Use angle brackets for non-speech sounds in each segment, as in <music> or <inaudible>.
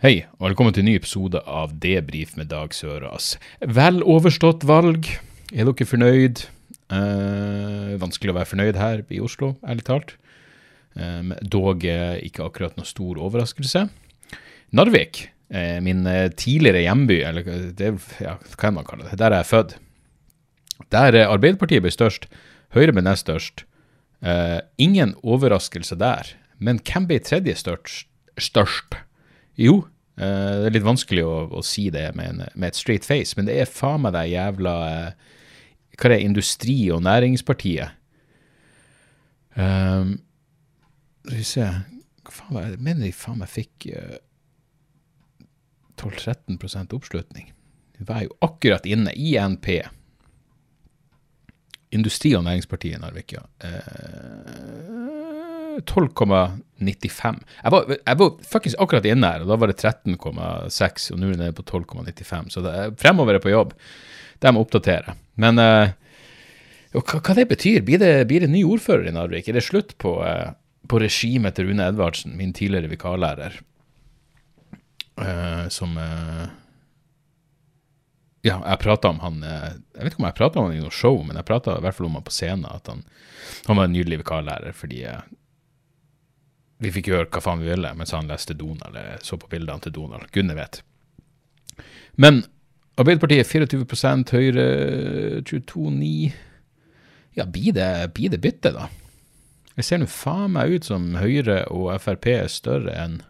Hei, og velkommen til en ny episode av Debrif med Dag Sørås. Vel overstått valg. Er dere fornøyd? Eh, vanskelig å være fornøyd her i Oslo, ærlig talt. Eh, dog ikke akkurat noe stor overraskelse. Narvik, eh, min tidligere hjemby, eller det, ja, hva man kalle det, der er jeg født. Der Arbeiderpartiet ble størst, Høyre ble nest størst. Eh, ingen overraskelse der. Men hvem ble tredje størst? størst? Jo, eh, det er litt vanskelig å, å si det med, en, med et straight face, men det er faen meg det jævla uh, Hva er det, Industri- og Næringspartiet. Um, vi se Hva faen var det? Jeg mener de faen meg fikk uh, 12-13% oppslutning. De var jo akkurat inne i NP. Industri- og Næringspartiet i Narvik, ja. Eh, 12,95. Jeg var, jeg var faktisk akkurat inne her, og da var det 13,6, og nå er det nede på 12,95. Så det er, fremover er på jobb. Det oppdaterer. oppdatere. Men uh, hva, hva det betyr? Blir det, blir det ny ordfører i Narvik? Er det slutt på, uh, på regimet til Rune Edvardsen, min tidligere vikarlærer, uh, som Ja, jeg prata om han Jeg vet ikke om jeg prata om han i noe show, men jeg prata i hvert fall om han på scenen. At han, han var en nydelig vikarlærer fordi vi fikk gjøre hva faen vi ville mens han leste Donald, eller så på bildene til Donald. Gunne vet. Men Arbeiderpartiet 24% Høyre 22,9 Ja, blir det, blir det bytte, da? Jeg ser nå faen meg ut som Høyre og Frp er større enn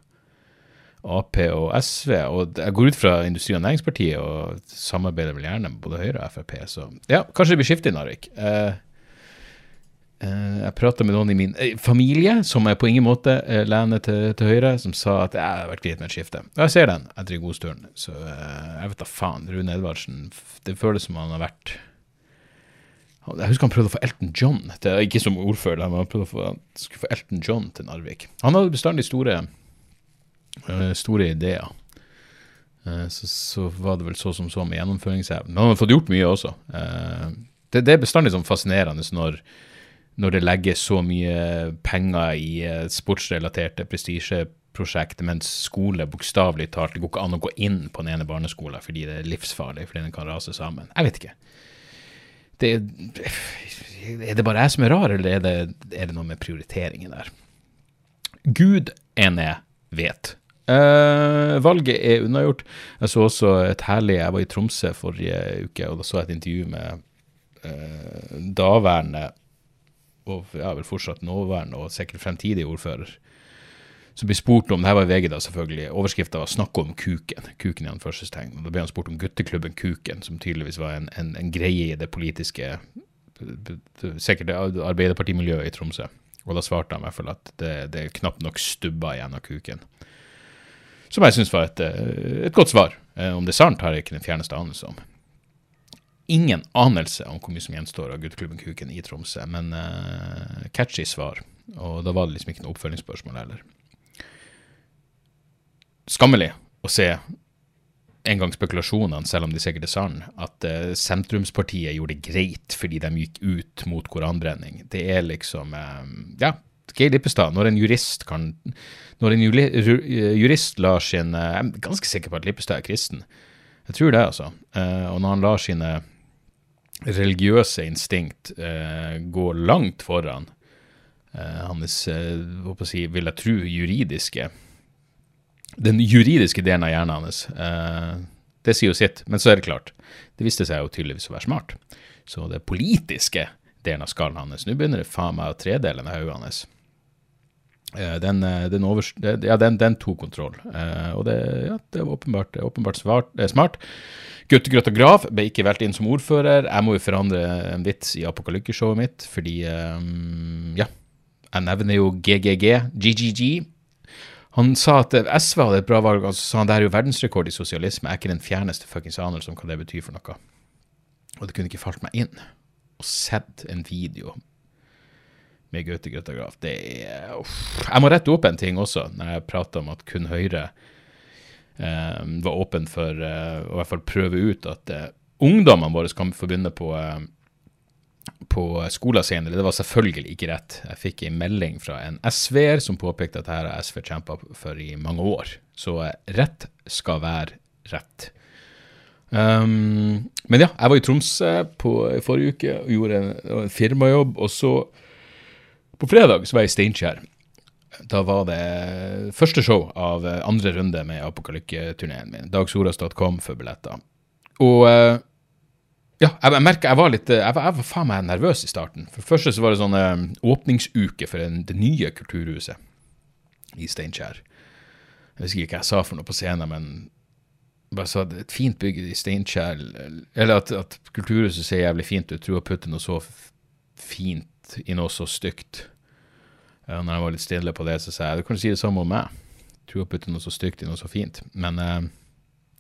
Ap og SV. Og jeg går ut fra Industri- og Næringspartiet og samarbeider vel gjerne med både Høyre og Frp. Så ja, kanskje det blir skifte i Narvik. Eh, eh, jeg prata med noen i min eh, familie som er på ingen måte uh, lener til, til Høyre, som sa at jeg har vært greit med et skifte. Og jeg ser den etter en god stund. Så eh, jeg vet da faen. Rune Edvardsen, det føles som han har vært jeg husker han prøvde å få Elton John, til, ikke som ordfører, men han prøvde å få, skulle få Elton John til Narvik. Han hadde bestandig store, uh, store ideer. Uh, så, så var det vel så som så med gjennomføringsevnen. Men han har fått gjort mye også. Uh, det, det er bestandig sånn fascinerende når, når det legges så mye penger i eh, sportsrelaterte prestisjeprosjekt, mens skole bokstavelig talt det går ikke an å gå inn på den ene barneskolen fordi det er livsfarlig, fordi den kan rase sammen. Jeg vet ikke det, er det bare jeg som er rar, eller er det, er det noe med prioriteringen der? Gud ene vet. Uh, valget er unnagjort. Jeg så også et herlig Jeg var i Tromsø forrige uke, og da så jeg et intervju med uh, daværende og ja, vel fortsatt nåværende og sikkert fremtidig ordfører. Så blir spurt om, det her var i VG da selvfølgelig, overskrifta var 'Snakk om kuken'. Kuken i anførselstegn. Da ble han spurt om gutteklubben Kuken, som tydeligvis var en, en, en greie i det politiske Sikkert Arbeiderpartimiljøet i Tromsø. Og da svarte han i hvert fall at det, det er knapt nok stubber igjen av kuken. Som jeg syns var et, eh, et godt svar. Eh, Om det er sant, har jeg ikke den fjerneste anelse om. Ingen anelse om hvor mye som gjenstår av gutteklubben Kuken i Tromsø, men uh, catchy svar. Og da var det liksom ikke noe oppfølgingsspørsmål heller skammelig å se en gang spekulasjonene, selv om de sikkert er sann, at uh, sentrumspartiet gjorde det greit fordi de gikk ut mot koranbrenning. Det er liksom uh, Ja, Geir Lippestad, når en jurist kan Når en jurist lar sin Jeg er ganske sikker på at Lippestad er kristen. Jeg tror det, altså. Og når han lar sine religiøse instinkt eh, gå langt foran eh, hans, eh, si, vil jeg tro, juridiske den juridiske delen av hjernen hans. Det sier jo sitt, men så er det klart. Det viste seg jo tydeligvis å være smart. Så det politiske delen av skallen hans Nå begynner det faen meg å tredele hodet hans. Eh, den, eh, den, over, ja, den, den tok kontroll, eh, og det, ja, det var åpenbart, åpenbart svart, eh, smart. Guttegrøt og Grav ble ikke valgt inn som ordfører. Jeg må jo forandre en vits i apokalykkeshowet mitt, fordi eh, ja, jeg nevner jo GGG, GGG. Han sa at eh, SV hadde et bra valg, så sa han det er jo verdensrekord i sosialisme. Jeg er ikke den fjerneste fuckings anelse om hva det betyr for noe. Og det kunne ikke falt meg inn å sett en video med Gaute Grøtta Grav. Det er uff. Jeg må rette opp en ting også, når jeg prater om at kun Høyre eh, var åpen for eh, å i hvert fall prøve ut at eh, ungdommene våre kan forbinde på eh, på skolen senere. Det var selvfølgelig ikke rett. Jeg fikk en melding fra en SV-er som påpekte at dette har SV kjempa for i mange år. Så eh, rett skal være rett. Um, men ja, jeg var i Tromsø på, i forrige uke og gjorde en, en firmajobb. Og så, på fredag, så var jeg i Steinkjer. Da var det første show av andre runde med Apokalykke-turneen min. Dagsoras.com for billetter. Og uh, ja, jeg, jeg merka jeg var litt Jeg var, jeg var faen meg nervøs i starten. For det første så var det sånn eh, åpningsuke for en, det nye kulturhuset i Steinkjer. Jeg husker ikke hva jeg sa for noe på scenen, men bare sa at et fint bygg i Steinkjer Eller at, at, kulturhuset ser jævlig fint ut. Tror å putte noe så fint i noe så stygt. Ja, når jeg var litt stille på det, så sa jeg du kan si det samme om meg. Tro å putte noe så stygt i noe så fint. Men uh,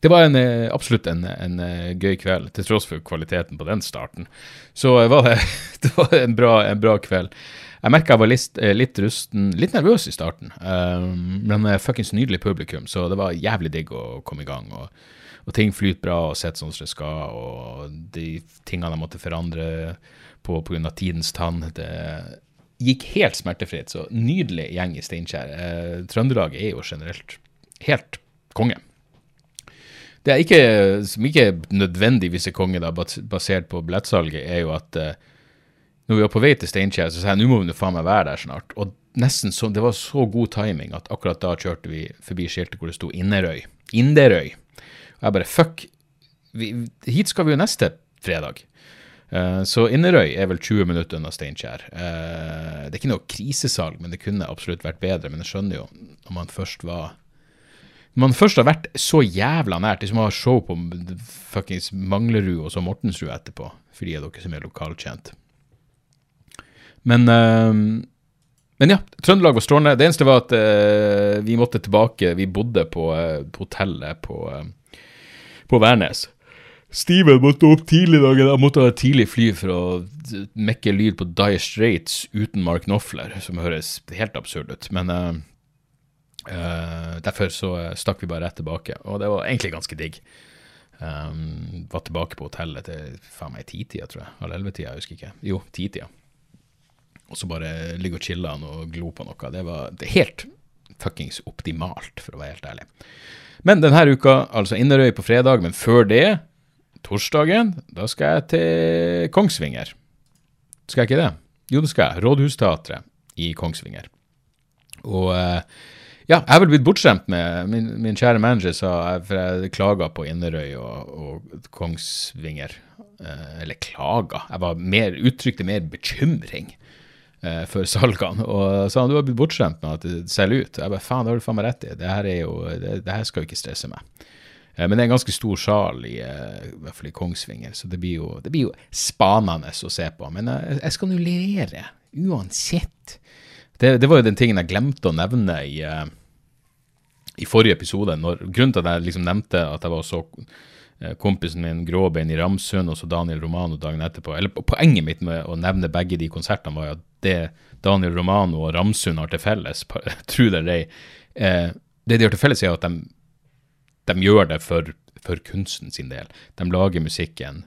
det var en, eh, absolutt en, en, eh, gøy kveld, til tross for kvaliteten på den starten. Så var det, <laughs> det var en, bra, en bra kveld. Jeg merka jeg var litt, eh, litt, rusten, litt nervøs i starten, um, men fuckings nydelig publikum, så det var jævlig digg å komme i gang. Og, og ting flyter bra og sitter sånn som det skal, og de tingene jeg måtte forandre pga. tidens tann, det gikk helt smertefritt. Så nydelig gjeng i Steinkjer. Eh, Trøndelag er jo generelt helt konge. Det er ikke, som ikke nødvendigvis er konge, da, basert på billettsalget, er jo at eh, når vi var på vei til Steinkjer, så sa jeg nå må vi faen meg være der snart. Og nesten så, det var så god timing at akkurat da kjørte vi forbi skiltet hvor det sto Inderøy. Inderøy. Og jeg bare fuck, vi, hit skal vi jo neste fredag. Uh, så Inderøy er vel 20 minutter unna Steinkjer. Uh, det er ikke noe krisesalg, men det kunne absolutt vært bedre. Men jeg skjønner jo, når man først var når man først har vært så jævla nært, liksom har show på fuckings Manglerud og så Mortensrud etterpå, for de av dere som er lokalkjent. Men, uh, men ja, Trøndelag var strålende. Det eneste var at vi måtte tilbake. Vi bodde på hotellet på, på Værnes. Steven måtte opp tidlig i dag. Han måtte ha et tidlig fly for å mekke lyd på Dire Straits uten Mark Knopfler, som høres helt absurd ut. Men Uh, derfor så stakk vi bare rett tilbake, og det var egentlig ganske digg. Um, var tilbake på hotellet til faen meg titida, tror jeg. Eller ellevetida, jeg husker ikke. Jo, titida. Og så bare ligge og chille og glo på noe. Det var det helt fuckings optimalt, for å være helt ærlig. Men denne uka, altså Inderøy på fredag, men før det, torsdagen, da skal jeg til Kongsvinger. Skal jeg ikke det? Jo, det skal jeg. Rådhusteatret i Kongsvinger. Og uh, ja, jeg er vel blitt bortskjemt med Min, min kjære manager sa for jeg klaga på Inderøy og, og Kongsvinger. Eh, eller klaga. Jeg mer, uttrykte mer bekymring eh, for salgene. Og sa han du har blitt bortskjemt med at det selger ut. Jeg bare faen, det har du faen meg rett i. Det her skal jo ikke stresse meg. Eh, men det er en ganske stor sal, i, eh, i hvert fall i Kongsvinger, så det blir jo, det blir jo spanende å se på. Men jeg, jeg skal nå levere, uansett. Det, det, var jo den tingen jeg glemte å nevne i i forrige episode. Når, grunnen til at jeg liksom nevnte at jeg var så eh, kompisen min Gråbein i Ramsund og så Daniel Romano dagen etterpå. Eller Poenget mitt med å nevne begge de konsertene var jo at det Daniel Romano og Ramsund har til felles, <laughs> tro det eller ei, eh, det de har til felles, er at de, de gjør det for, for, kunsten sin del. De lager musikken.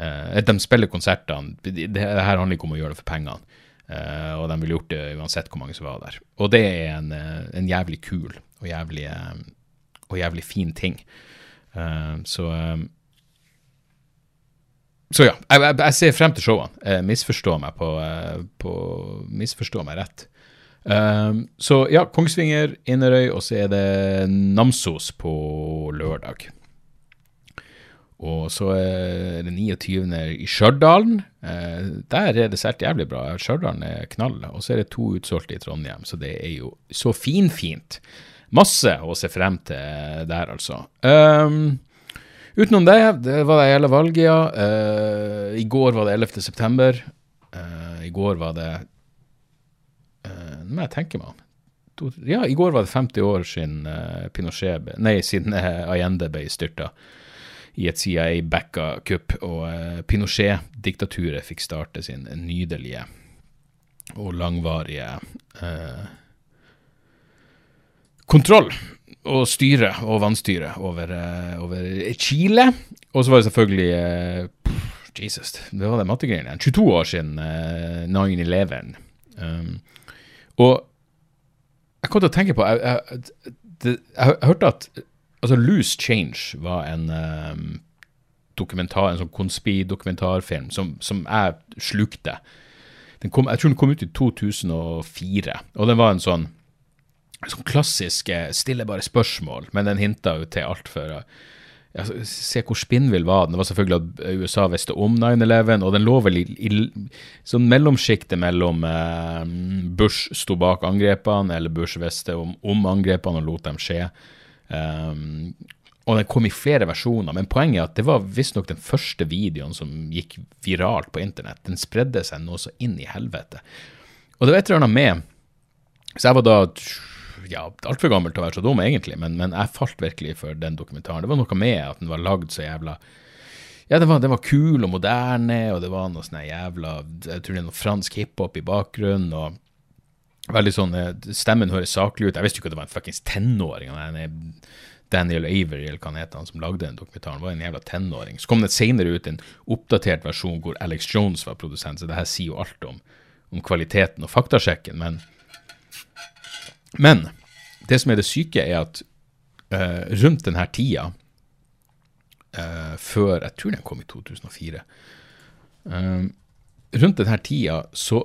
Eh, de spiller konsertene. Det, det her handler ikke om å gjøre det for pengene. Uh, og de ville gjort det uansett hvor mange som var der. Og det er en, en jævlig kul og jævlig, eh, og jævlig fin ting. Uh, så um, så ja, jeg, jeg, ser frem til showene. Uh, misforstå meg på, på Misforstå meg rett. Uh, så ja, Kongsvinger, Inderøy, og så er det Namsos på lørdag. Og så er det 29. i Stjørdal. der er det sært jævlig bra. Stjørdal er knall. Og så er det to utsolgte i Trondheim, så det er jo så finfint. Masse å se frem til der, altså. Um, utenom det, det var det hele valget, ja. Uh, I går var det 11. september. Uh, I går var det uh, må jeg tenke meg om. Ja, i går var det 50 år siden uh, Pinochet Nei, siden uh, Allende ble styrta i et CIA-backa kupp, og uh, Pinochet-diktaturet fikk starte sin nydelige og langvarige uh, kontroll og styre og vannstyre over, over Chile. Og så var det selvfølgelig Jesus, det var det mattegreiene. 22 år siden 9-11. Um, og jeg kom til å tenke på Jeg, jeg, det, jeg, jeg hørte at altså Loose Change var en um, dokumentar, en sånn konspi-dokumentarfilm som, som, jeg slukte. Kom, jeg tror den kom ut i 2004, og den var en sånn, sånn klassisk stille bare spørsmål, men den hinta jo til alt for ja, Se hvor spinnvill var den. Det var selvfølgelig at USA visste om 9-11, og den lå vel i, i sånn mellomsjiktet mellom eh, Bush sto bak angrepene, eller Bush visste om, om angrepene og lot dem skje. Um, og den kom i flere versjoner, men poenget er at det var visstnok den første videoen som gikk viralt på internett. Den spredde seg nå så inn i helvete. Og det var et eller annet med Så jeg var da ja, altfor gammel til å være så dum, egentlig, men, men, jeg falt virkelig for den dokumentaren. Det var noe med at den var lagd så jævla Ja, den var, den var kul og moderne, og det var noe sånn jævla Jeg tror det er noe fransk hiphop i bakgrunnen, og veldig sånn eh, Stemmen høres saklig ut. Jeg visste jo ikke at det var en fuckings tenåring. Daniel Avery, eller hva han heter, han som lagde den dokumentaren, var en jævla tenåring. Så kom det senere ut en oppdatert versjon hvor Alex Jones var produsent, så det her sier jo alt om, om kvaliteten og faktasjekken, men men det som er det syke, er at uh, rundt denne tida, uh, før Jeg tror den kom i 2004. Uh, eh, rundt denne tida så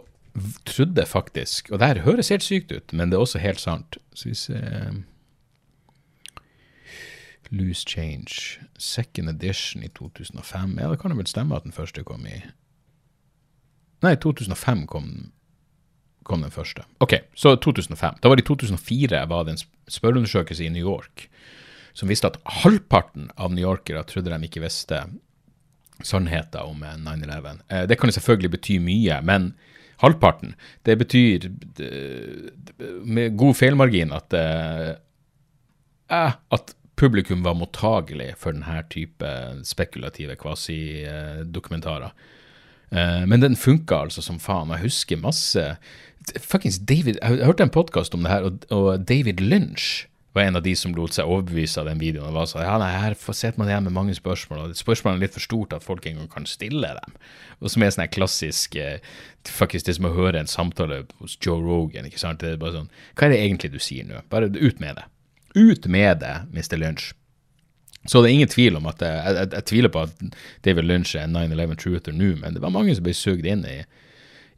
trodde jeg faktisk Og det her høres helt sykt ut, men det er også helt sant. Så vi ser Loose Change, second edition i 2005. Ja, det kan jo vel stemme at den første kom i Nei, 2005 kom den kom den første. Ok, så 2005. Da var det i 2004 var det en spørreundersøkelse i New York som viste at halvparten av newyorkere trodde de ikke visste sannheten om 9-11. Eh, det kan selvfølgelig bety mye, men halvparten, det betyr med god feilmargin at, eh, at publikum var mottagelig for denne type spekulative kvasidokumentarer. Eh, men den funka altså som faen. Jeg husker masse fuckings David, Jeg hørte en podkast om det her, og, og, David Lynch var en av de som lot seg overbevise av den videoen. og var så, ja, nei, Her sitter man igjen med mange spørsmål, og spørsmålene er litt for stort at folk engang kan stille dem. Og som er sånn klassisk eh, faktisk Det som å høre en samtale hos Joe Rogan. ikke sant? Det er bare sånn, Hva er det egentlig du sier nå? Bare ut med det. Ut med det, Mr. Lynch. Så det er ingen tvil om at jeg, jeg, jeg tviler på at David Lynch er en 9-11 truther nå, men det var mange som ble sugd inn i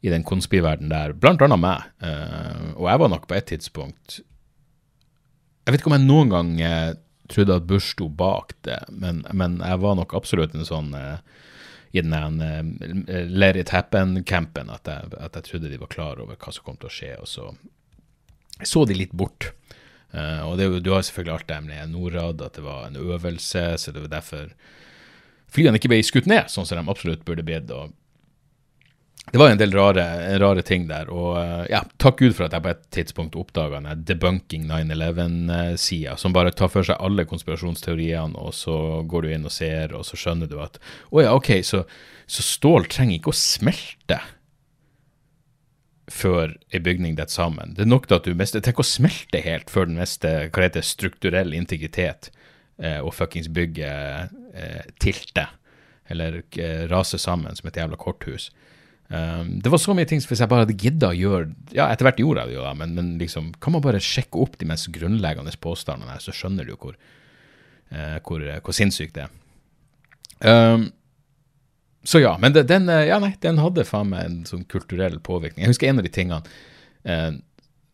i den konspiverdenen der, blant annet meg. Uh, og jeg var nok på et tidspunkt Jeg vet ikke om jeg noen gang uh, trodde at Bush sto bak det, men, men, jeg var nok absolutt en sånn uh, i den uh, let it happen-campen at, at, jeg trodde de var klar over hva som kom til å skje, og så så de litt bort. og det, du har selvfølgelig alt det med Norad, at det var en øvelse, så det var derfor flyene ikke ble skutt ned, sånn som de absolutt burde blitt. Det var en del rare, rare, ting der. Og eh, ja, takk Gud for at jeg på et tidspunkt oppdaga den debunking 9-11-sida, som bare tar for seg alle konspirasjonsteoriene, og så går du inn og ser, og så skjønner du at å ja, ok, så, så stål trenger ikke å smelte før ei bygning detter sammen. Det er nok at du mister Tenk å smelte helt før den mister hva heter strukturell integritet eh, og fuckings bygget eh, tilter, eller eh, raser sammen som et jævla korthus. Um, det var så mye ting som hvis jeg bare hadde gidda å gjøre Ja, etter hvert gjorde jeg det jo, da, men, men liksom, kan man bare sjekke opp de mest grunnleggende påstandene her, så skjønner du hvor, uh, hvor, uh, hvor sinnssykt det er. Um, så ja, men det, den, uh, ja, nei, den hadde faen meg en sånn kulturell påvirkning. Jeg husker en av de tingene uh,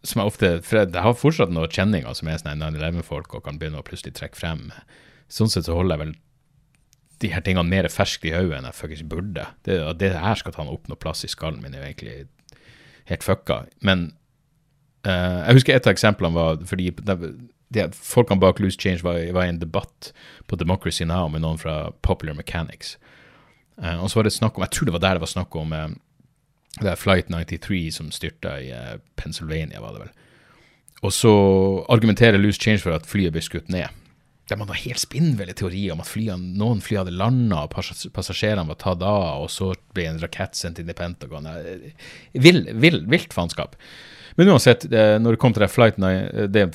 som jeg ofte For jeg har fortsatt noen kjenninger som er sånn 9-11-folk og kan begynne å plutselig trekke frem. Sånn sett så holder jeg vel de her tingene mer ferske i hodet enn jeg faktisk burde. Det, det her skal ta opp noe plass i skallen min, er jo egentlig helt fucka. Men uh, jeg husker et av eksemplene var fordi de, de, folkene bak Loose Change var, var, i en debatt på Democracy Now med noen fra Popular Mechanics. Uh, og så var det snakk om, Jeg tror det var der det var snakk om uh, det er Flight 93 som styrta i Pennsylvania, var det vel. og så argumenterer Loose Change for at flyet ble skutt ned. Der man har helt spinnville teorier om at flyene, noen fly hadde landa, og passasjerene var tatt av, og så ble en rakett sendt inn i Pentagon. Eh, Vill, vill, vilt faenskap. Men uansett, eh, når det kom til det, flight nine, eh, det,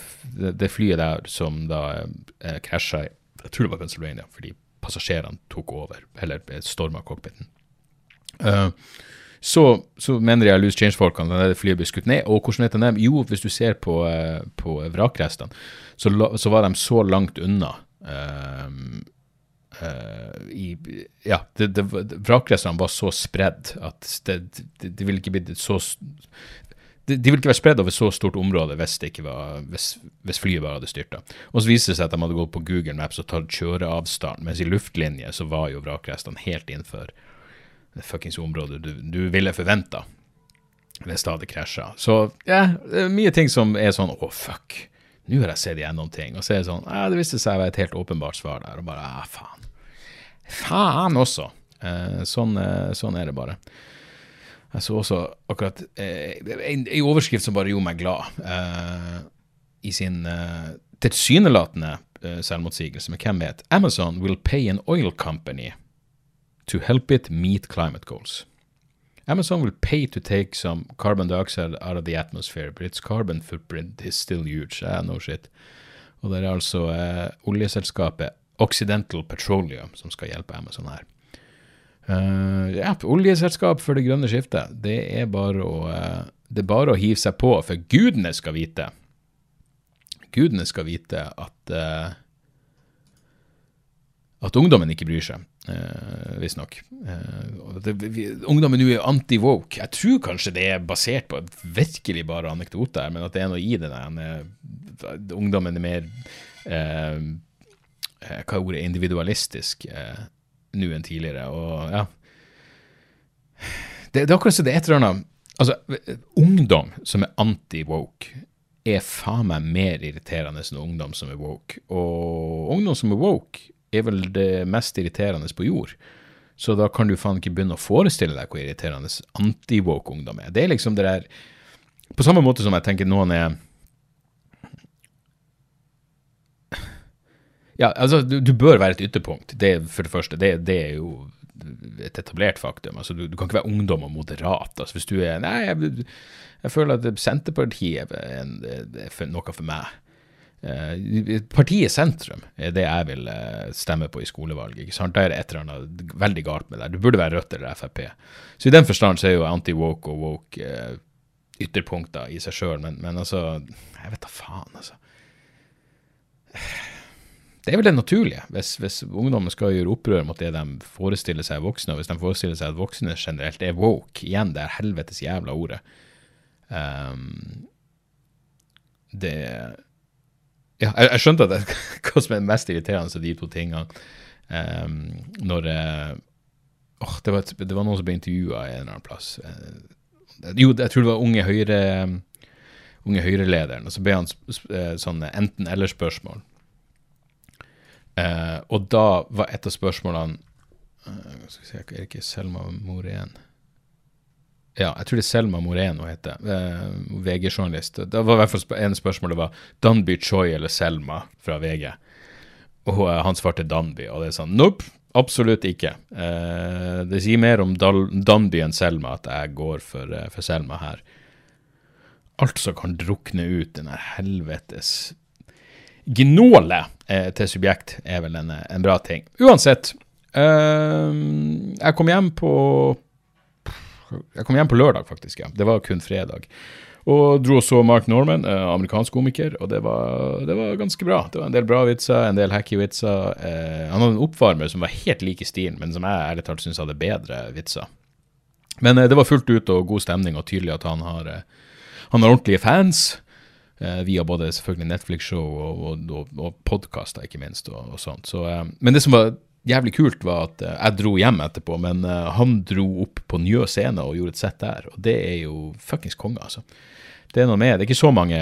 det, flyet der som da eh, krasja i Jeg tror det var Pennsylvania, fordi passasjerene tok over, eller storma cockpiten. Eh, så, så mener jeg Loose Change-folkene det flyet ble skutt ned. Og hvordan vet jeg dem? Jo, hvis du ser på, eh, på vrakrestene, så, så var de så langt unna um, Uh, i, Ja, det, det, vrakrestene var så spredd at det, det, det ville ikke blitt så de, de ville ikke vært spredd over så stort område hvis, det ikke var, hvis, hvis flyet bare hadde styrta. Og så viste det seg at de hadde gått på Google Maps og tatt kjøreavstand, mens i luftlinje så var jo vrakrestene helt innenfor fuckings området du, du ville forventa hvis det hadde krasja. Så ja, det mye ting som er sånn å, fuck, nå har jeg sett igjennom ting. Og så er det sånn ja, det viste seg å være et helt åpenbart svar der, og bare ja, faen. Faen også. Eh, sånn, eh, sånn er det bare. Jeg så også akkurat eh, en overskrift som bare gjorde meg glad, eh, i sin eh, tilsynelatende eh, selvmotsigelse, med hvem vet? Amazon will pay an oil company to help it meet climate goals. Amazon will pay to take some carbon dioxide out of the atmosphere, but its carbon footprint is still huge. Eh, no shit. Og det er altså eh, oljeselskapet Occidental Petroleum som skal hjelpe Amazon her. Uh, ja, oljeselskap for det grønne skiftet. Det er bare å, uh, det er bare å hive seg på, for gudene skal vite. Gudene skal vite at uh, at ungdommen ikke bryr seg, uh, visstnok. Eh, ungdommen nå er anti-woke. Jeg tror kanskje det er basert på virkelig bare anekdoter, men at det er noe i det der. eh, ungdommen er mer eh, eh, Hva er? Individualistisk eh, nå enn tidligere. Og ja Det, det er akkurat som det er et eller annet Altså, ungdom som er anti-woke, er faen meg mer irriterende enn ungdom som er woke. Og ungdom som er woke, er vel det mest irriterende på jord. Så da kan du faen ikke begynne å forestille deg hvor irriterende anti-woke ungdom er. Det er liksom det der På samme måte som jeg tenker noen er Ja, altså, du, du bør være et ytterpunkt. Det for det første. Det, det er jo et etablert faktum. Altså, du, du kan ikke være ungdom og moderat. Altså, hvis du er Nei, jeg, jeg føler at Senterpartiet er, en, er noe for meg. Eh, partiet sentrum er det jeg vil eh, stemme på i skolevalget. ikke sant? Da er det et eller annet veldig galt med det. Du burde være Rødt eller Frp. Så i den forstand så er jo anti-woke og woke eh, ytterpunkter i seg sjøl, men, men altså Jeg vet da faen, altså. Det er vel det naturlige, hvis, hvis ungdommen skal gjøre opprør mot det de forestiller seg voksne, og hvis de forestiller seg at voksne generelt er woke, igjen det er helvetes jævla ordet um, Det Ja, jeg, jeg skjønte at <laughs> hva som er mest irriterende av de to tingene, um, når uh, oh, det, var, det var noen som ble intervjua en eller annen plass. Uh, jo, jeg tror det var Unge Høyre Unge Høyre-lederen, og så ble han uh, sånn enten-eller-spørsmål. Og da var et av spørsmålene skal vi se, Er det ikke Selma Morén? Ja, jeg tror det er Selma Moreno heter. Eh, VG-journalist. Det var i hvert fall en spørsmål det var Danby Choi eller Selma fra VG. Og han svarte Danby, og det er sånn Nope, absolutt ikke. det sier mer om Dal Danby enn Selma at jeg går for, for Selma her. Alt som kan drukne ut den her helvetes Gnålet eh, til subjekt er vel en, en bra ting. Uansett, eh, jeg kom hjem på Jeg kom hjem på lørdag, faktisk. ja. Det var kun fredag. Og dro og så Mark Norman, eh, amerikansk komiker, og det var, det var, ganske bra. Det var en del bra vitser, en del hacky vitser. Eh, han hadde en oppvarmer som var helt lik i stilen, men som jeg ærlig talt syns hadde bedre vitser. Men det var fullt ut og god stemning, og tydelig at han har, han har ordentlige fans. Eh, via både selvfølgelig Netflix-show og, og, og, og podkaster, ikke minst. og, og sånt. Så, eh, men det som var jævlig kult, var at eh, jeg dro hjem etterpå, men han dro opp på Njø scene og gjorde et sett der. Og det er jo fuckings konge, altså. Det er noe med Det er ikke så mange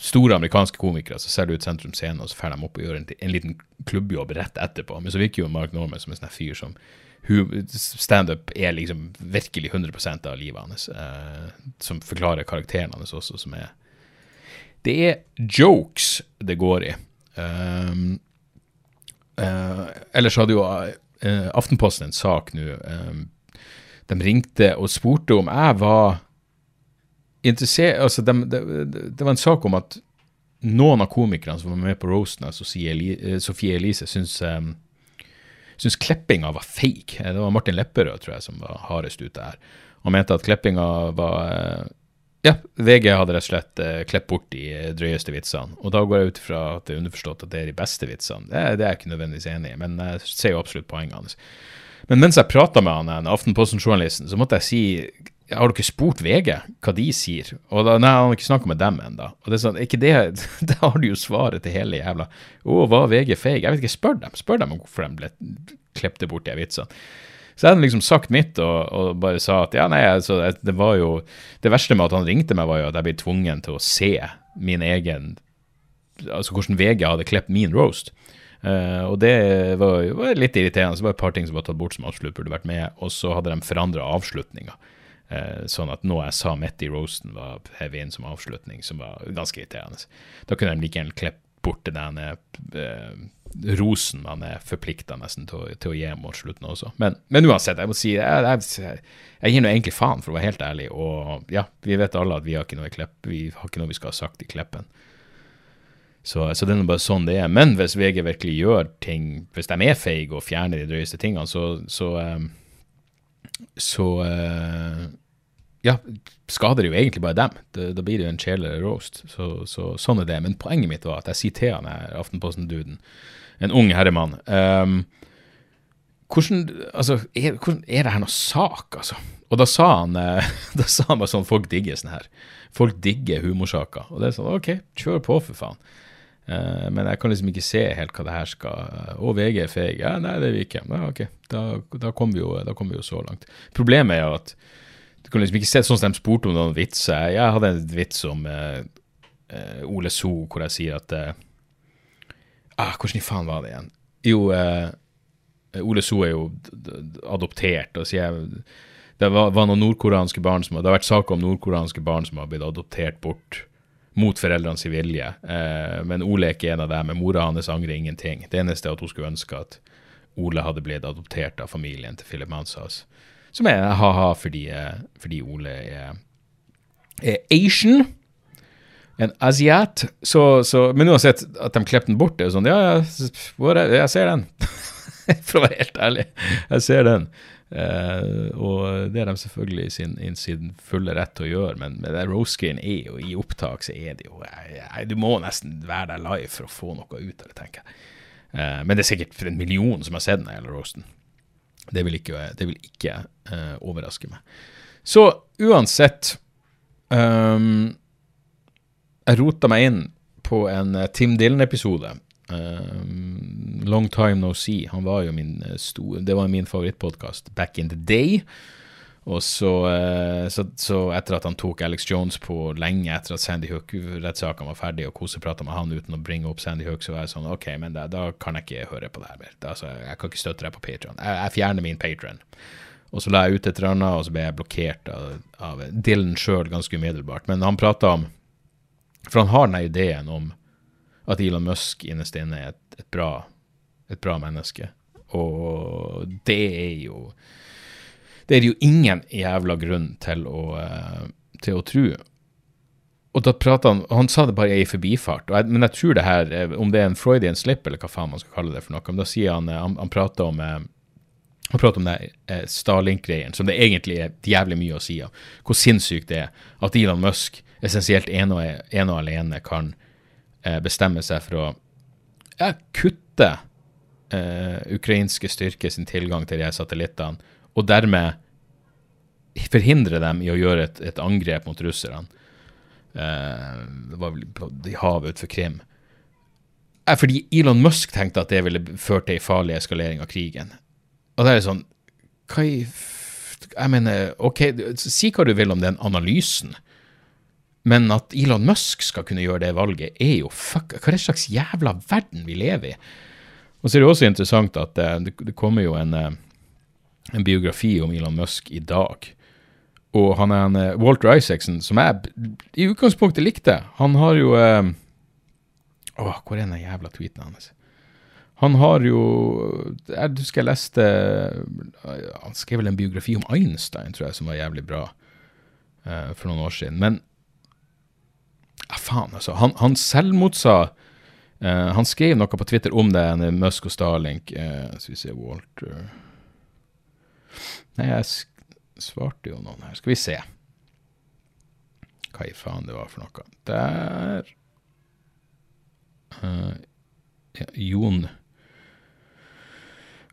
store amerikanske komikere som selger ut Sentrum Scene, og så drar de opp og gjør en, en, liten klubbjobb rett etterpå. Men så virker jo Mark Norman som en sånn fyr som Standup er liksom virkelig 100% av livet hans. som forklarer karakteren hans også, som er Det er jokes det går i. Um, uh, ellers hadde jo eh, Aftenposten en sak nå. Eh, de ringte og spurte om jeg var interessert altså de, de, de, Det var en sak om at noen av komikerne som var med på roasten av Sofie Elise, syns um, syntes klippinga var fake. Det var Martin Lepperød tror jeg, som var hardest ute her. Han mente at klippinga var Ja, VG hadde rett og slett uh, klippet bort de drøyeste vitsene. Og da går jeg ut ifra at det er underforstått at det er de beste vitsene. Det, det er jeg ikke nødvendigvis enig i, men jeg ser jo absolutt poenget hans. Men mens jeg prata med han, Aftenposten-journalisten, så måtte jeg si har du ikke spurt VG hva de sier? Og da, Nei, han har ikke snakka med dem ennå. Og det er sånn, ikke det, <laughs> Da har du jo svaret til hele jævla Å, var VG feig? Jeg vet ikke, spør dem. Spør dem om hvorfor de ble klippet bort de vitsene. Så jeg hadde liksom sagt mitt og, og, bare sa at ja, nei, altså, det var jo Det verste med at han ringte meg, var jo at jeg ble tvungen til å se min egen Altså hvordan VG hadde klippet min roast. Uh, og det var, var, litt irriterende. Så var det et par ting som var tatt bort som absolutt burde vært med. Og så hadde de forandra avslutninga. Uh, sånn at noe jeg sa midt i roasten, var heavy inn som avslutning, som var ganske irriterende. Da kunne de like gjerne klippet bort den eh, rosen man er forplikta nesten til, å, til, å gi mot slutten også. Men, men, uansett, jeg må si jeg, jeg, jeg gir nå egentlig faen, for å være helt ærlig. Og ja, vi vet alle at vi har ikke noe Klepp, vi har ikke noe vi skal ha sagt i Kleppen. Så, så, det er bare sånn det er. Men hvis VG virkelig gjør ting, hvis de er feige og fjerner de drøyeste tingene, så, så, um, så uh, ja, skader jo egentlig bare dem. Da blir det jo en kjedelig roast. Så, så, sånn er det. Men poenget mitt var at jeg sier til han her Aftenposten-duden, en ung herremann um, hvordan, altså, er, hvordan er det her noe sak, altså? Og da sa han eh, <laughs> da sa han bare sånn Folk digger sånn her. Folk digger humorsaker. Og det er sånn OK, kjør på, for faen. Uh, men jeg kan liksom ikke se helt hva det her skal Og VG er feig. Ja, nei, det er vi ikke. Ja, ok, da, da kommer vi, kom vi, jo så langt. Problemet er jo at du kan liksom ikke se sånn som de spurte om noen vitser. Jeg hadde en vits om uh, uh, Ole So hvor jeg sier at ah, Hvordan i faen var det igjen? Jo, Ole So er jo adoptert, og sier det var, var noen nordkoreanske barn som Det har vært saker om nordkoreanske barn som har blitt adoptert bort mot foreldrenes vilje. Eh, men Ole er ikke en av dem. Men mora hans angrer ingenting. Det eneste er at hun skulle ønske at Ole hadde blitt adoptert av familien til Philip Manshaus. Som er ha-ha fordi, eh, fordi, Ole er, er Asian. En asiat. Så, så, men uansett at de klippet den bort, det er sånn Ja, ja, jeg ser den. <laughs> For å være helt ærlig. Jeg ser den. Uh, og det er de selvfølgelig i sin, sin, fulle rett til å gjøre, men med det roast-greien er jo i opptak, så er det jo jeg, jeg, Du må nesten være der live for å få noe ut av det, tenker jeg. Uh, men det er sikkert for en million som har sett den hele roasten. Det vil ikke, det vil ikke uh, overraske meg. Så uansett um, Jeg rota meg inn på en Tim Dylan-episode Um, long Time No See. Han var jo min eh, store, Det var min favorittpodkast back in the day. Og så, uh, så, så, etter at han tok Alex Jones på lenge etter at Sandy Hook-rettssakene var ferdig, og koseprata med han uten å bringe opp Sandy Hook, så var jeg sånn OK, men da, da kan jeg ikke høre på det her mer. Da, altså, jeg kan ikke støtte deg på Patron. Jeg, jeg, fjerner min Patron. Og så la jeg ut et eller annet, og så ble jeg blokkert av, av Dylan sjøl ganske umiddelbart. Men han prata om For han har den ideen om at Elon Musk innerst inne er et, et, bra, et, bra, menneske. Og det er jo Det er jo ingen jævla grunn til å, uh, til å tro. Og da prata han Han sa det bare i forbifart, jeg, men jeg tror det her, eh, om det er en Freudian slip, eller hva faen man skal kalle det for noe, men da sier han eh, Han, han prater om han prater om det eh, Starlink-greien, som det egentlig er jævlig mye å si av. Hvor sinnssykt det er at Elon Musk essensielt ene og, en og alene kan bestemme seg for å ja, kutte eh, ukrainske styrker sin tilgang til de her satellittene, og dermed forhindre dem i å gjøre et, et angrep mot russerne. Uh, det var vel på de havet utenfor Krim. Er fordi Elon Musk tenkte at det ville ført til en farlig eskalering av krigen. Og det er sånn Hva i Jeg mener, OK, si hva du vil om den analysen. Men at Elon Musk skal kunne gjøre det valget, er jo fuck Hva er det slags jævla verden vi lever i? Og så er det også interessant at det, det kommer jo en, eh, en, biografi om Elon Musk i dag. og han er en eh, Walter Isaacson, som jeg i utgangspunktet likte. Han har jo eh, Åh, hvor er den jævla tweeten hans? Han har jo Jeg husker jeg leste eh, Han skrev vel en biografi om Einstein, tror jeg, som var jævlig bra eh, for noen år siden. Men ja, faen, altså. Han, han selvmotsa eh, Han skrev noe på Twitter om det, Musk og Starlink. Skal vi se Walter Nei, jeg svarte jo noen her. Skal vi se. Hva i faen det var for noe. Der uh, ja, Jon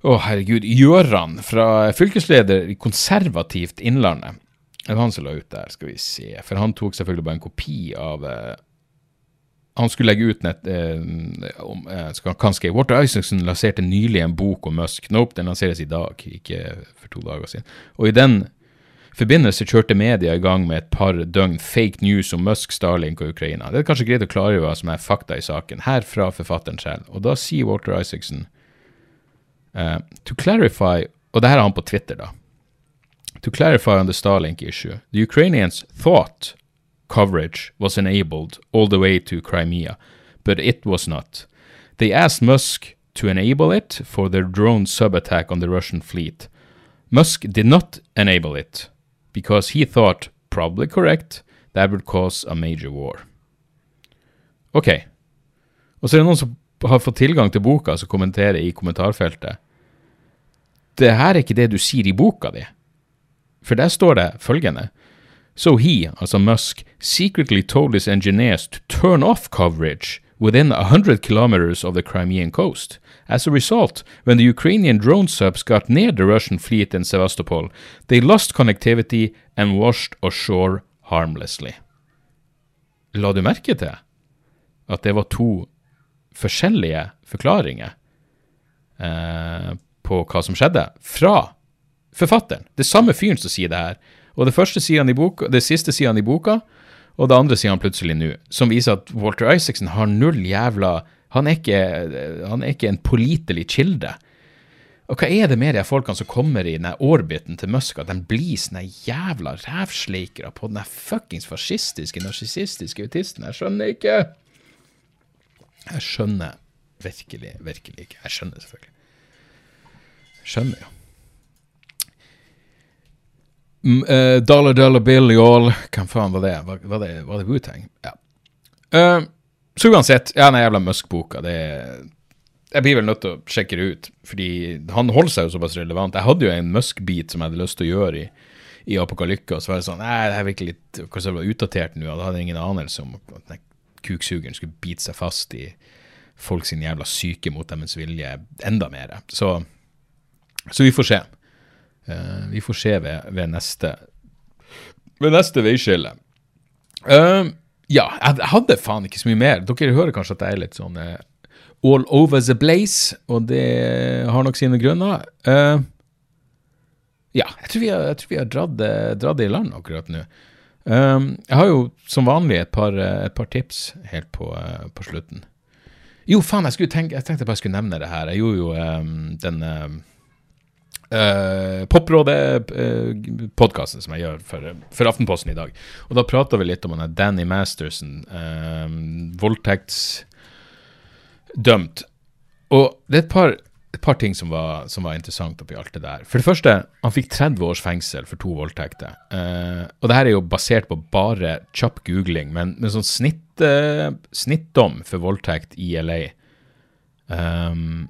Å, herregud. Gjøran fra fylkesleder i Konservativt Innlandet. Det var han som la ut der, skal vi se. For han tok selvfølgelig bare en kopi av eh, Han skulle legge ut nett eh, om eh, Kanskje Walter Isaacson lanserte nylig en bok om Musk. Nope, den lanseres i dag, ikke for to dager siden. Og i den forbindelse kjørte media i gang med et par døgn fake news om Musk, Starlink og Ukraina. Det er kanskje greit å klargjøre hva som er fakta i saken, her fra forfatteren selv. Og da sier Walter Isaacson eh, To clarify Og det her er han på Twitter, da. To clarify on the Starlink issue, the Ukrainians thought coverage was enabled all the way to Crimea, but it was not. They asked Musk to enable it for their drone sub attack on the Russian fleet. Musk did not enable it because he thought, probably correct, that would cause a major war. Ok. Og så er det noen som har fått tilgang til boka, som kommenterer i kommentarfeltet. Det her er ikke det du sier i boka di. For der står det følgende. So he, altså Musk, secretly told his engineers to turn off coverage within a hundred kilometers of the Crimean coast. As a result, when the Ukrainian drone subs got near the Russian fleet in Sevastopol, they lost connectivity and washed ashore harmlessly. La du merke til at det var to forskjellige forklaringer eh, på hva som skjedde, fra forfatteren. Det samme fyren som sier det her. Og det første sier han i boka, det siste sier han i boka, og det andre sier han plutselig nå. Som viser at Walter Isaacson har null jævla Han er ikke, han er ikke en pålitelig kilde. Og hva er det med de folkene som kommer i denne orbiten til Musk, at de blir sånne jævla rævsleikere på den fuckings fascistiske, narsissistiske autisten? Jeg skjønner ikke. Jeg skjønner virkelig, virkelig ikke. Jeg skjønner selvfølgelig. Jeg skjønner jo. Mm, eh, dollar Dollar Bill Y'all Hva faen var det? Var, var det, var det Wu-Tang? Ja. Uh, så uansett, ja, den jævla Musk-boka, det Jeg blir vel nødt til å sjekke det ut, fordi han holder seg jo såpass relevant. Jeg hadde jo en Musk-bit som jeg hadde lyst til å gjøre i, i Apokalykke, og så var det sånn Nei, det her virker litt Kanskje det var utdatert nå, da hadde jeg ingen anelse om at den kuksugeren skulle bite seg fast i folk sin jævla syke mot deres vilje enda mer. Så, så vi får se. Eh, vi får se ved, ved neste ved neste veiskille. Uh, ja, jeg hadde faen ikke så mye mer. Dere hører kanskje at jeg er litt sånn uh, all over the blaze, og det har nok sine grunner. Uh, ja, jeg tror vi har, tror vi har dratt, dratt det i land akkurat nå. Jeg har jo som vanlig et par, et par tips helt på, på slutten. Jo, faen, jeg, tenke, jeg tenkte jeg bare skulle nevne det her. Jeg gjorde jo um, den Uh, Poprådet-podkasten som jeg gjør for, for, Aftenposten i dag. Og Da prata vi litt om han Danny Masterson, uh, voldtektsdømt. Og det er et par, et par ting som var, som var, interessant oppi alt det der. For det første, han fikk 30 års fengsel for to voldtekter. Uh, og det her er jo basert på bare kjapp googling, men med sånn snitt, snittdom for voldtekt i LA. Um,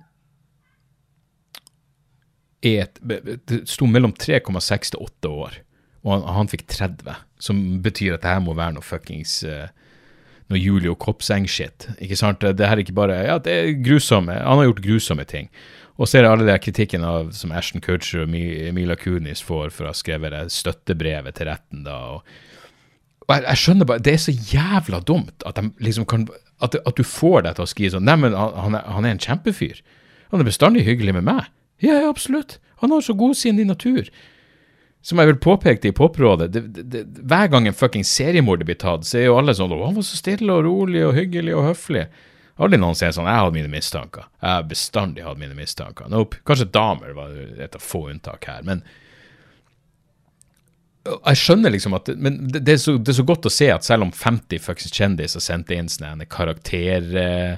et, det sto mellom 3,6 til 8 år, og han, han, fikk 30, som betyr at det her må være noe fuckings uh, noe Julio Kopseng-shit. Ikke sant? Det her er ikke bare Ja, det er grusomme. Han har gjort grusomme ting. Og så er det alle de kritikken av, som Ashton Kutcher og Mila Kunis får for å ha skrevet det støttebrevet til retten. da, og, jeg, jeg, skjønner bare Det er så jævla dumt at, de liksom kan, at, at du får deg til å skrive sånn Neimen, han, han er en kjempefyr. Han er bestandig hyggelig med meg. Ja, ja, absolutt. Han har så godsinn i natur. Som jeg vil påpeke i Poprådet, det, det, hver gang en fucking seriemorder blir tatt, så er jo alle sånn 'Å, han var så stille og rolig og hyggelig og høflig'. Aldri noen sier sånn 'Jeg hadde mine mistanker'. Jeg har bestandig hatt mine mistanker. Nope. Kanskje damer var et av få unntak her, men jeg skjønner liksom at Men det, er så, det, er så, godt å se at selv om 50 fuckings kjendiser sendte inn sånne karakter...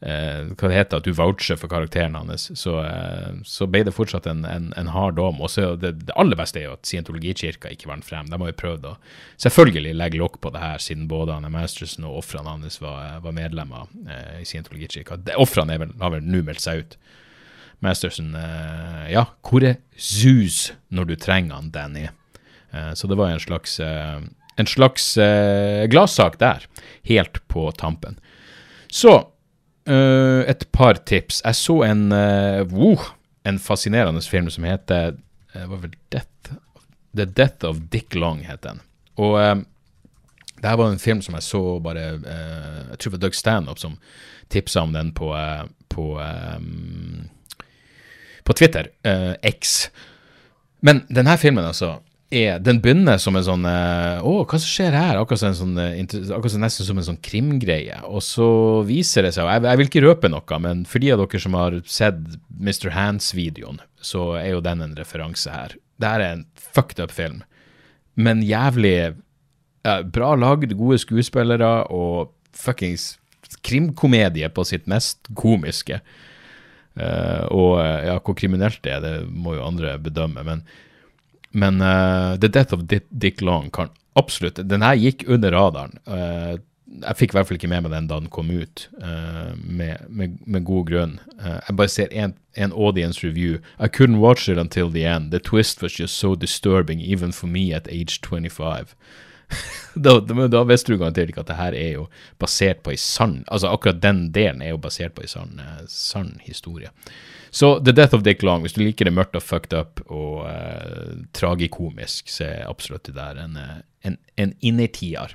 eh, hva det heter, at du voucher for karakteren hans, så, eh, så ble det fortsatt en, en, en hard dom. Og så det, det, aller beste er jo at scientologikirka ikke vant frem. De har jo prøvd å selvfølgelig legge lokk på det her, siden både han Masterson og ofrene hans var, var medlemmer eh, i scientologikirka. Ofrene har vel nå meldt seg ut. Masterson eh, Ja, hvor er Zeus når du trenger han, Danny? Eh, så det var en slags, eh, en slags gladsak der, helt på tampen. Så et par tips. Jeg så en wow, en fascinerende film som heter vel Death, The Death of Dick Long, het den. Og det her var en film som jeg så bare Jeg tror det var Doug Stanhope som tipsa om den på, på, um, på Twitter. Uh, X. Men denne filmen, altså er, den begynner som en sånn eh, Å, hva som skjer her? Akkurat, en sånn, eh, akkurat som nesten som en sånn krimgreie. Og så viser det seg jeg, jeg, vil ikke røpe noe, men for de av dere som har sett Mr. Hands-videoen, så er jo den en referanse her. Det her er en fucked up film, men jævlig ja, bra lagd, gode skuespillere og fuckings krimkomedie på sitt mest komiske. Uh, og ja, hvor kriminelt det er, det må jo andre bedømme. men men uh, The Death of Dick Long kan absolutt Den her gikk under radaren. Uh, jeg fikk i hvert fall ikke med meg den da den kom ut, uh, med, med, med, god grunn. jeg bare ser en, en, audience review. I couldn't watch it until the end. The twist was just so disturbing, even for me at age 25. <laughs> da, da, visste du garantert ikke at det her er jo basert på ei sann Altså akkurat den delen er jo basert på ei sann, sann historie. Så The Death of Dick Long, hvis du liker det mørkt og fucked up og uh, tragikomisk, så er absolutt det der en, eh, en, en innertier.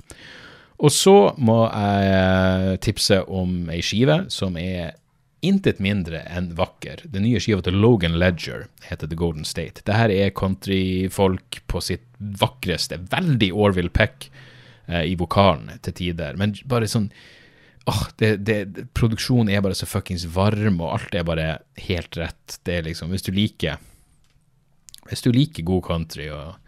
Og så må jeg eh, tipse om ei skive som er intet mindre enn vakker. Den nye skiva til Logan Ledger heter The Golden State. Dette er countryfolk på sitt vakreste. Veldig Orville Peck eh, i vokalen til tider, men bare sånn åh, det, det, Produksjonen er bare så fuckings varm, og alt er bare helt rett. Det er liksom Hvis du liker Hvis du liker god country og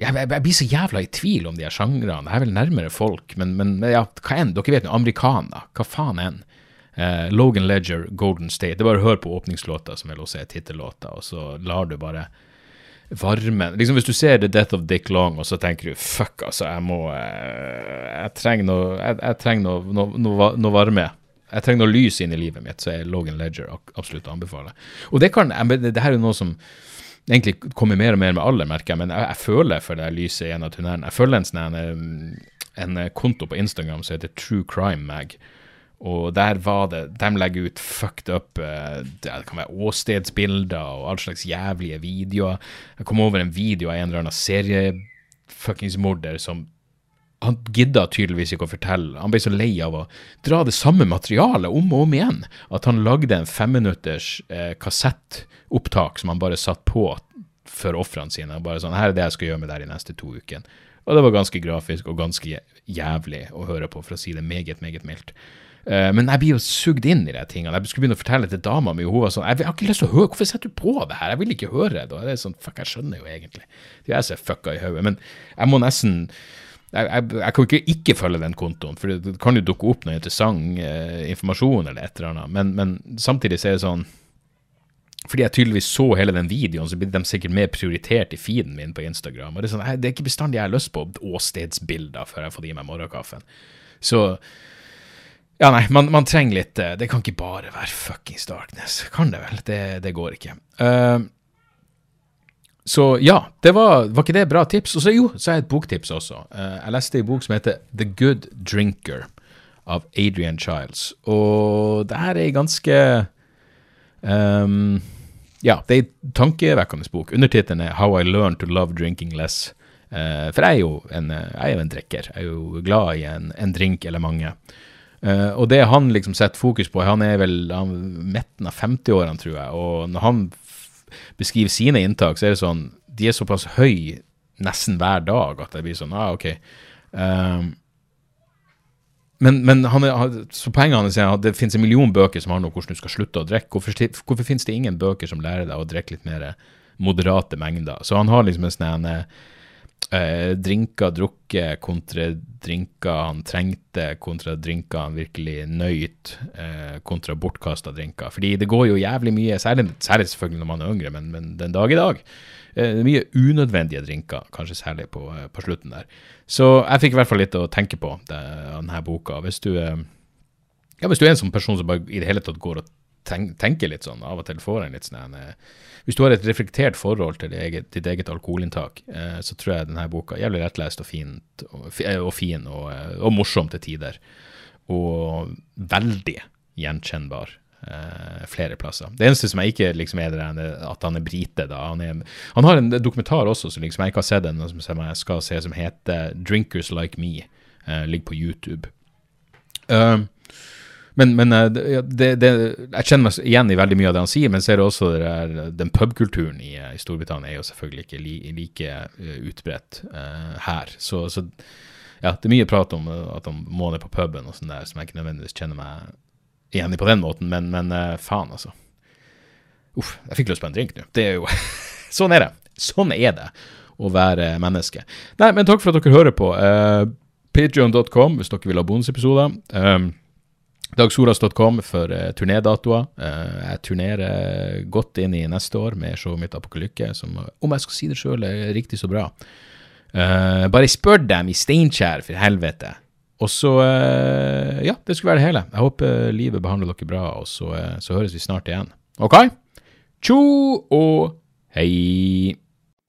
jeg, jeg, jeg, blir så jævla i tvil om de her sjangrene. Det er vel nærmere folk, men, men ja, hva enn? Dere vet jo, amerikaner. Hva faen enn? Uh, Logan Ledger, Golden State. Det er bare å høre på åpningslåta, som vel også er tittellåta, og så lar du bare varmen liksom Hvis du ser The Death of Dick Long, og så tenker du fuck, altså, jeg må eh, Jeg trenger noe, jeg, jeg trenger noe, noe, noe, varme. Jeg trenger noe lys inn i livet mitt, så er Logan Ledger absolutt å anbefale. Og det kan, det her er noe som egentlig kommer mer og mer med alder, merker jeg, men jeg, jeg føler for det lyset i en av tunnelene. Jeg føler en sånn en, en konto på Instagram som heter True Crime Mag og der var det De legger ut fucked up uh, Det kan være åstedsbilder og all slags jævlige videoer. Jeg kom over en video av en eller annen seriefuckingsmorder som han gidda tydeligvis ikke å fortelle. Han ble så lei av å dra det samme materialet om og om igjen at han lagde en femminutters eh, kassettopptak som han bare satt på for ofrene sine. Bare sånn 'Her er det jeg skal gjøre med deg de neste to ukene'. Og det var ganske grafisk og ganske jævlig å høre på, for å si det meget, meget mildt. Uh, men jeg blir jo sugd inn i de tingene. Jeg skulle begynne å fortelle til dama mi, og hun var sånn jeg, har ikke lyst til å høre, Hvorfor setter du på det her? Jeg vil ikke høre det. Det er sånn, fuck, jeg skjønner jo egentlig. Det er jeg som er fucka i hodet. Men jeg må nesten jeg, jeg, jeg, kan ikke ikke følge den kontoen, for det kan jo dukke opp noe interessant eh, informasjon eller et eller annet, men, men samtidig så er det sånn fordi jeg tydeligvis så hele den videoen, så blir de sikkert mer prioritert i feeden min på Instagram. Og Det er, sånn, det er ikke bestandig jeg har lyst på åstedsbilder før jeg fått i meg morgenkaffen. Så ja, nei, man, man, trenger litt eh, Det kan ikke bare være fuckings darkness. Kan det vel? Det, det går ikke. Uh, så ja, det var, var ikke det bra tips? Og så jo, så har jeg et boktips også. Uh, jeg leste en bok som heter The Good Drinker av Adrian Childs. Og det her er ei ganske um, Ja, det er ei tankevekkende bok. Undertittelen er How I Learned to Love Drinking Less. Uh, for jeg er jo en, jeg er en drikker. Jeg er jo glad i en, en drink eller mange. Og det han liksom setter fokus på, han er vel han, midten av 50-årene, tror jeg. Og når han beskriver sine inntak, så er det sånn De er såpass høy nesten hver dag at det blir sånn Ah, OK. Um, men, men han er, så poenget hans er at det finnes en million bøker som handler om hvordan du skal slutte å drikke. Hvorfor, hvorfor finnes det ingen bøker som lærer deg å drikke litt mer moderate mengder? Så han har liksom en sånn Eh, drinker drukket kontra drinker han trengte, kontra drinker han virkelig nøyt, eh, kontra bortkasta drinker. Fordi det går jo jævlig mye, særlig, særlig selvfølgelig når man er yngre, men, men den dag i dag. Eh, mye unødvendige drinker, kanskje særlig på, eh, på, slutten der. Så jeg fikk i hvert fall litt å tenke på det, denne boka. Hvis du, eh, ja, hvis du er en sånn person som bare i det hele tatt går og tenker litt sånn, av og til får en litt sånn hvis du har et reflektert forhold til eget, ditt eget alkoholinntak, eh, så tror jeg denne boka er jævlig lettlest og, fint, og, og fin og, eh, og, morsom til tider. Og veldig gjenkjennbar eh, flere plasser. Det eneste som jeg ikke liksom er er at han er brite. da. Han, er, han har en dokumentar også som liksom jeg ikke har sett ennå, som jeg skal se, som heter 'Drinkers Like Me'. Eh, ligger på YouTube. Uh, men, men eh, det, det, jeg kjenner meg igjen i veldig mye av det han sier, men ser også der, den pubkulturen i, i, Storbritannia er jo selvfølgelig ikke li, like uh, utbredt uh, her. Så, så, ja, det er mye prat om at han må ned på puben og sånn der, som jeg ikke nødvendigvis kjenner meg igjen i på den måten, men, men uh, faen, altså. Uff, jeg fikk lyst på en drink nå. Det er jo <laughs> Sånn er det. Sånn er det å være menneske. Nei, men takk for at dere hører på. Uh, Patreon.com hvis dere vil ha bonusepisoder. Um, Dagsoras.com for uh, turnédatoer. Uh, jeg turnerer godt inn i neste år med showet mitt Apokalykke, som om jeg skal si det sjøl, er riktig så bra. Uh, bare spør dem i Steinkjer, for helvete. Og så Ja, det skulle være det hele. Jeg håper livet behandler dere bra, og så, så høres vi snart igjen. OK? Tjo og hei.